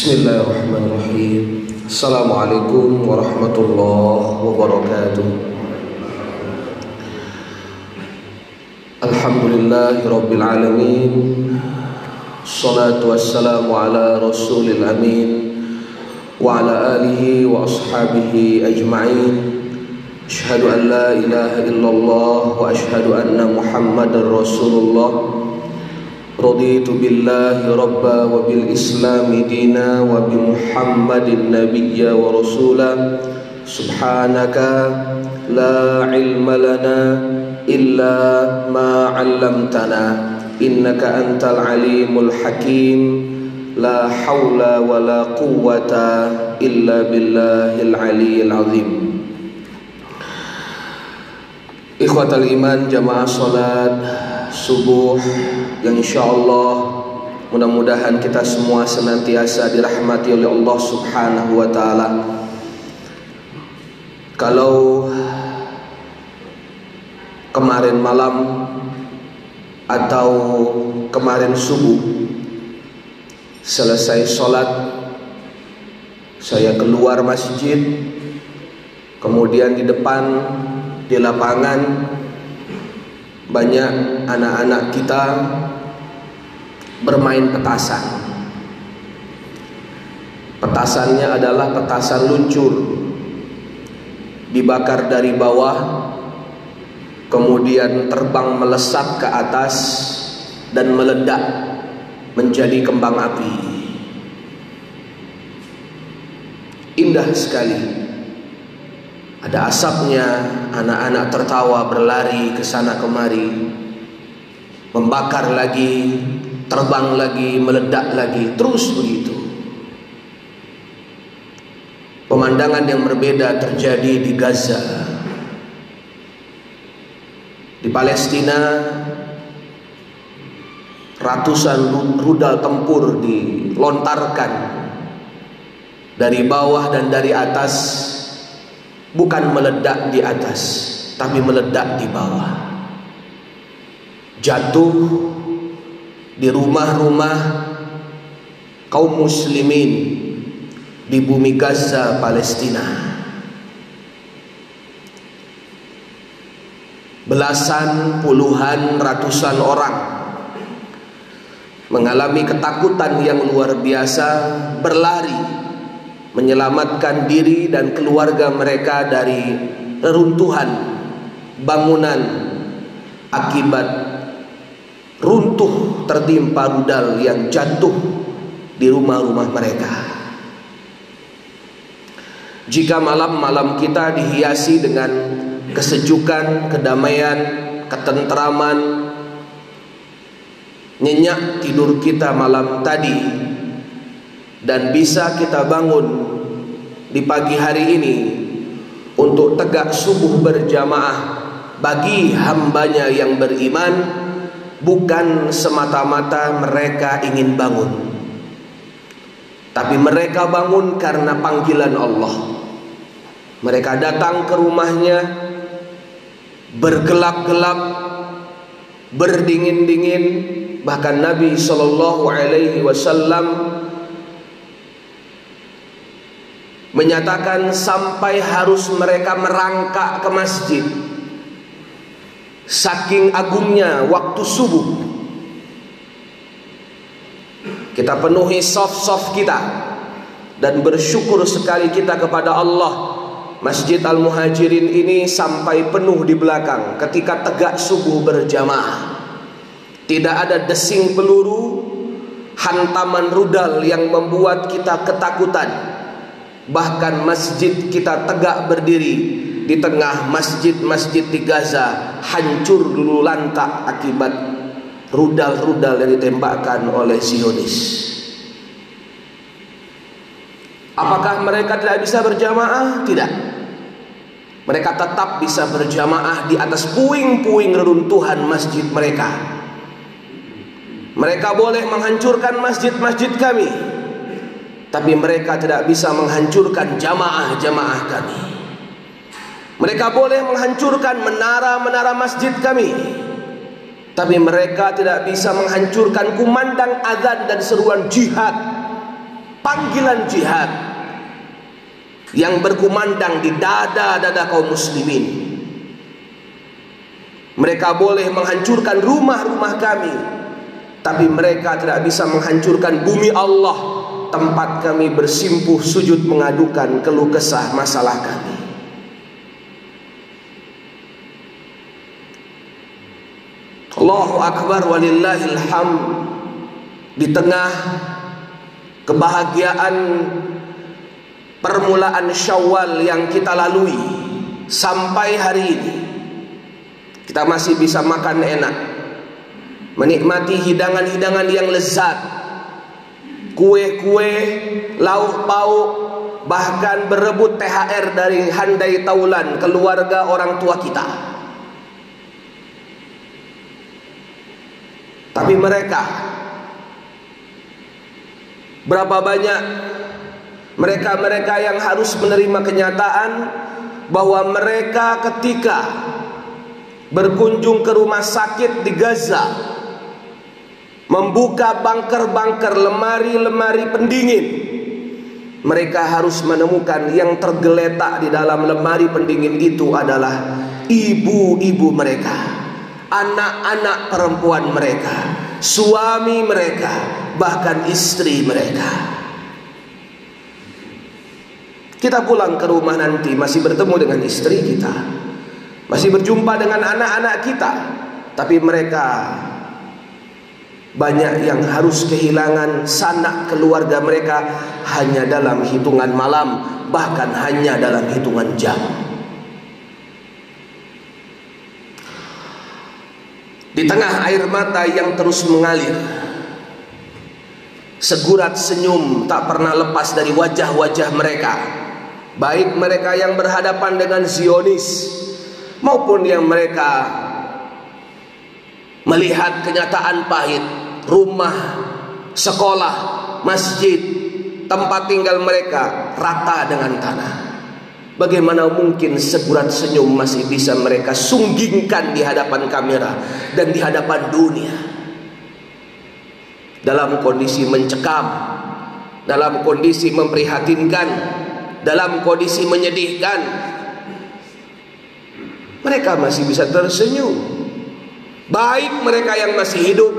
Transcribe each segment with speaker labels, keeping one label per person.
Speaker 1: بسم الله الرحمن الرحيم. السلام عليكم ورحمة الله وبركاته. الحمد لله رب العالمين. الصلاة والسلام على رسول الأمين وعلى آله وأصحابه أجمعين. أشهد أن لا إله إلا الله وأشهد أن محمد رسول الله. رضيت بالله ربا وبالإسلام دينا وبمحمد نبيا ورسولا. سبحانك لا علم لنا إلا ما علمتنا. إنك أنت العليم الحكيم. لا حول ولا قوة إلا بالله العلي العظيم. إخوة الإيمان جماعة صلاة subuh yang insya Allah mudah-mudahan kita semua senantiasa dirahmati oleh Allah Subhanahu wa taala. Kalau kemarin malam atau kemarin subuh selesai sholat saya keluar masjid kemudian di depan di lapangan banyak anak-anak kita bermain petasan. Petasannya adalah petasan luncur. Dibakar dari bawah kemudian terbang melesat ke atas dan meledak menjadi kembang api. Indah sekali. Ada asapnya, anak-anak tertawa berlari ke sana kemari. Membakar lagi, terbang lagi, meledak lagi, terus begitu. Pemandangan yang berbeda terjadi di Gaza. Di Palestina ratusan rudal tempur dilontarkan dari bawah dan dari atas bukan meledak di atas tapi meledak di bawah. Jatuh di rumah-rumah kaum muslimin di bumi Gaza Palestina. Belasan puluhan ratusan orang mengalami ketakutan yang luar biasa berlari menyelamatkan diri dan keluarga mereka dari reruntuhan bangunan akibat runtuh tertimpa rudal yang jatuh di rumah-rumah mereka. Jika malam-malam kita dihiasi dengan kesejukan, kedamaian, ketentraman, nyenyak tidur kita malam tadi dan bisa kita bangun di pagi hari ini untuk tegak subuh berjamaah bagi hambanya yang beriman bukan semata-mata mereka ingin bangun. Tapi mereka bangun karena panggilan Allah. Mereka datang ke rumahnya bergelap-gelap berdingin-dingin bahkan Nabi Shallallahu Alaihi Wasallam menyatakan sampai harus mereka merangkak ke masjid. Saking agungnya waktu subuh. Kita penuhi soft-soft kita dan bersyukur sekali kita kepada Allah. Masjid Al-Muhajirin ini sampai penuh di belakang ketika tegak subuh berjamaah. Tidak ada desing peluru hantaman rudal yang membuat kita ketakutan Bahkan masjid kita tegak berdiri di tengah masjid-masjid di Gaza hancur dulu lantak akibat rudal-rudal yang ditembakkan oleh Zionis. Apakah mereka tidak bisa berjamaah? Tidak. Mereka tetap bisa berjamaah di atas puing-puing reruntuhan masjid mereka. Mereka boleh menghancurkan masjid-masjid kami tapi mereka tidak bisa menghancurkan jamaah-jamaah kami. Mereka boleh menghancurkan menara-menara masjid kami. Tapi mereka tidak bisa menghancurkan kumandang azan dan seruan jihad panggilan jihad yang berkumandang di dada-dada kaum muslimin. Mereka boleh menghancurkan rumah-rumah kami, tapi mereka tidak bisa menghancurkan bumi Allah, tempat kami bersimpuh sujud mengadukan keluh kesah masalah kami. Allahu Akbar walillahil hamd di tengah kebahagiaan permulaan Syawal yang kita lalui sampai hari ini kita masih bisa makan enak menikmati hidangan-hidangan yang lezat kue-kue lauk pauk bahkan berebut THR dari handai taulan keluarga orang tua kita. Tapi mereka berapa banyak mereka-mereka yang harus menerima kenyataan bahwa mereka ketika berkunjung ke rumah sakit di Gaza membuka bangker-bangker lemari-lemari pendingin mereka harus menemukan yang tergeletak di dalam lemari pendingin itu adalah ibu-ibu mereka anak-anak perempuan mereka suami mereka bahkan istri mereka kita pulang ke rumah nanti masih bertemu dengan istri kita. Masih berjumpa dengan anak-anak kita. Tapi mereka banyak yang harus kehilangan sanak keluarga mereka hanya dalam hitungan malam, bahkan hanya dalam hitungan jam. Di tengah air mata yang terus mengalir, segurat senyum tak pernah lepas dari wajah-wajah mereka baik mereka yang berhadapan dengan Zionis maupun yang mereka melihat kenyataan pahit rumah, sekolah, masjid, tempat tinggal mereka rata dengan tanah. Bagaimana mungkin segurat senyum masih bisa mereka sunggingkan di hadapan kamera dan di hadapan dunia? Dalam kondisi mencekam, dalam kondisi memprihatinkan, dalam kondisi menyedihkan mereka masih bisa tersenyum baik mereka yang masih hidup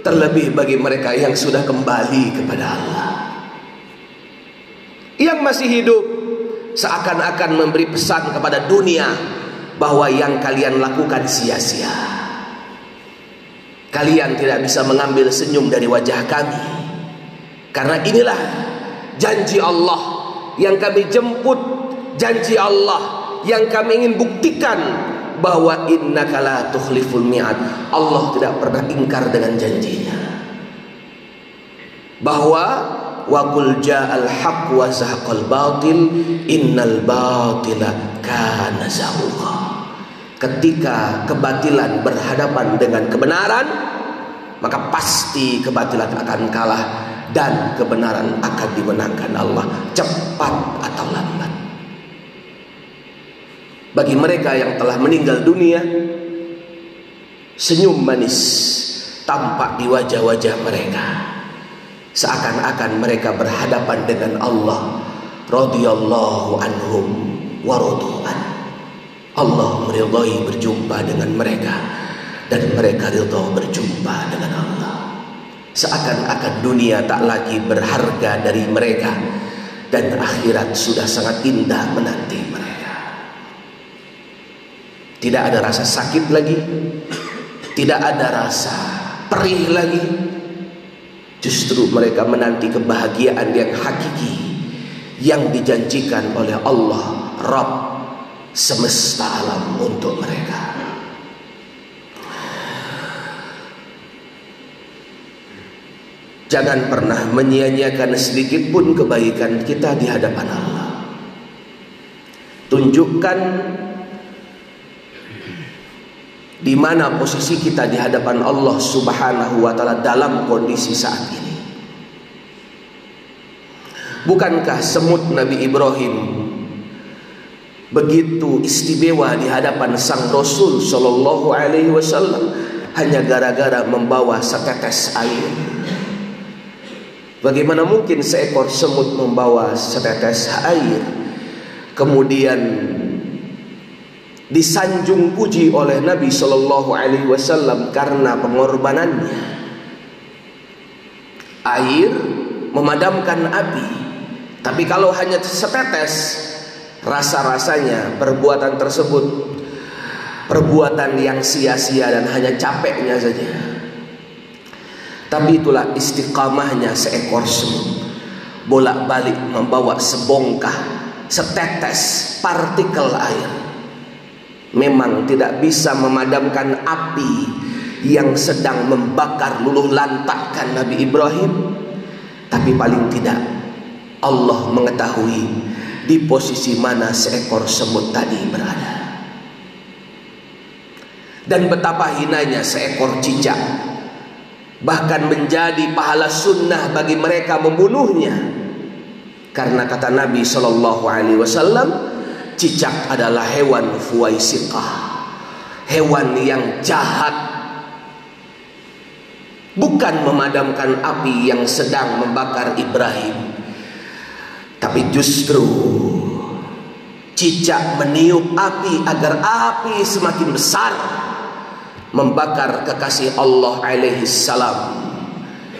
Speaker 1: terlebih bagi mereka yang sudah kembali kepada Allah. Yang masih hidup seakan-akan memberi pesan kepada dunia bahwa yang kalian lakukan sia-sia. Kalian tidak bisa mengambil senyum dari wajah kami. Karena inilah janji Allah yang kami jemput janji Allah yang kami ingin buktikan bahwa innaka la tukhliful mi'ad. Allah tidak pernah ingkar dengan janjinya. Bahwa wa qul ja'al haqq wa zahaqal batil innal batila kana zahuqa ketika kebatilan berhadapan dengan kebenaran maka pasti kebatilan akan kalah dan kebenaran akan dimenangkan Allah cepat atau lambat bagi mereka yang telah meninggal dunia senyum manis tampak di wajah-wajah mereka. Seakan-akan mereka berhadapan dengan Allah radhiyallahu anhum wa Allah meridhai berjumpa dengan mereka dan mereka ridha berjumpa dengan Allah. Seakan-akan dunia tak lagi berharga dari mereka dan akhirat sudah sangat indah menanti. Tidak ada rasa sakit lagi, tidak ada rasa perih lagi. Justru mereka menanti kebahagiaan yang hakiki yang dijanjikan oleh Allah Rabb semesta alam untuk mereka. Jangan pernah menyia-nyiakan sedikit pun kebaikan kita di hadapan Allah. Tunjukkan di mana posisi kita di hadapan Allah Subhanahu wa taala dalam kondisi saat ini. Bukankah semut Nabi Ibrahim begitu istimewa di hadapan sang Rasul sallallahu alaihi wasallam hanya gara-gara membawa setetes air? Bagaimana mungkin seekor semut membawa setetes air kemudian disanjung puji oleh Nabi Shallallahu Alaihi Wasallam karena pengorbanannya. Air memadamkan api, tapi kalau hanya setetes, rasa-rasanya perbuatan tersebut perbuatan yang sia-sia dan hanya capeknya saja. Tapi itulah istiqamahnya seekor semut. Bolak-balik membawa sebongkah, setetes partikel air. Memang tidak bisa memadamkan api yang sedang membakar luluh lantakkan Nabi Ibrahim. Tapi paling tidak Allah mengetahui di posisi mana seekor semut tadi berada. Dan betapa hinanya seekor cicak bahkan menjadi pahala sunnah bagi mereka membunuhnya karena kata Nabi Shallallahu Alaihi Wasallam cicak adalah hewan fuwaisiqah hewan yang jahat. Bukan memadamkan api yang sedang membakar Ibrahim. Tapi justru cicak meniup api agar api semakin besar membakar kekasih Allah alaihi salam.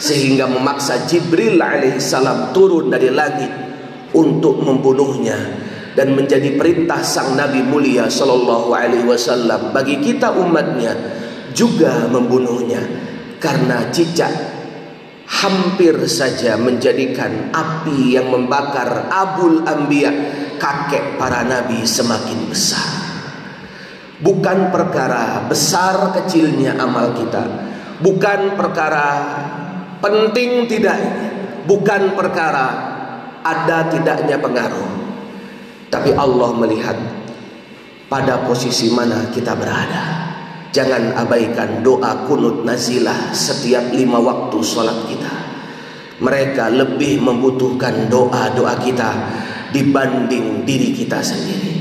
Speaker 1: Sehingga memaksa Jibril alaihi salam turun dari langit untuk membunuhnya dan menjadi perintah sang Nabi mulia sallallahu alaihi wasallam bagi kita umatnya juga membunuhnya karena cicak hampir saja menjadikan api yang membakar Abul Anbiya kakek para nabi semakin besar bukan perkara besar kecilnya amal kita, bukan perkara penting tidaknya, bukan perkara ada tidaknya pengaruh. Tapi Allah melihat pada posisi mana kita berada. Jangan abaikan doa kunut nazilah setiap lima waktu sholat kita. Mereka lebih membutuhkan doa-doa kita dibanding diri kita sendiri.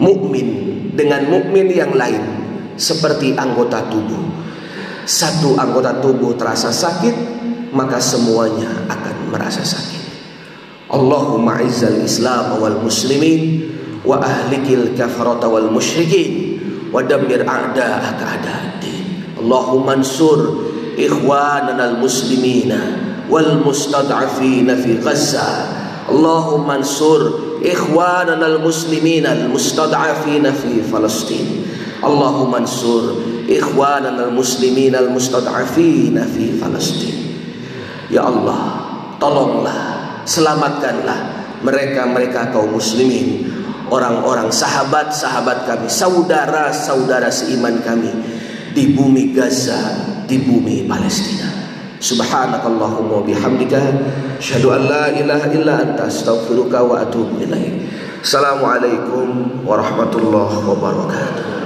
Speaker 1: Mukmin dengan mukmin yang lain seperti anggota tubuh. Satu anggota tubuh terasa sakit, maka semuanya akan merasa sakit. اللهم اعز الاسلام والمسلمين واهلك الكفره والمشركين ودمر اعداءك اعداء الدين اللهم انصر اخواننا المسلمين والمستضعفين في غزه اللهم انصر اخواننا المسلمين المستضعفين في فلسطين اللهم انصر اخواننا المسلمين المستضعفين في فلسطين يا الله طلب الله selamatkanlah mereka-mereka kaum muslimin orang-orang sahabat-sahabat kami saudara-saudara seiman kami di bumi Gaza di bumi Palestina Subhanakallahumma bihamdika asyhadu an la ilaha illa anta astaghfiruka wa atubu ilaik. Assalamualaikum warahmatullahi wabarakatuh.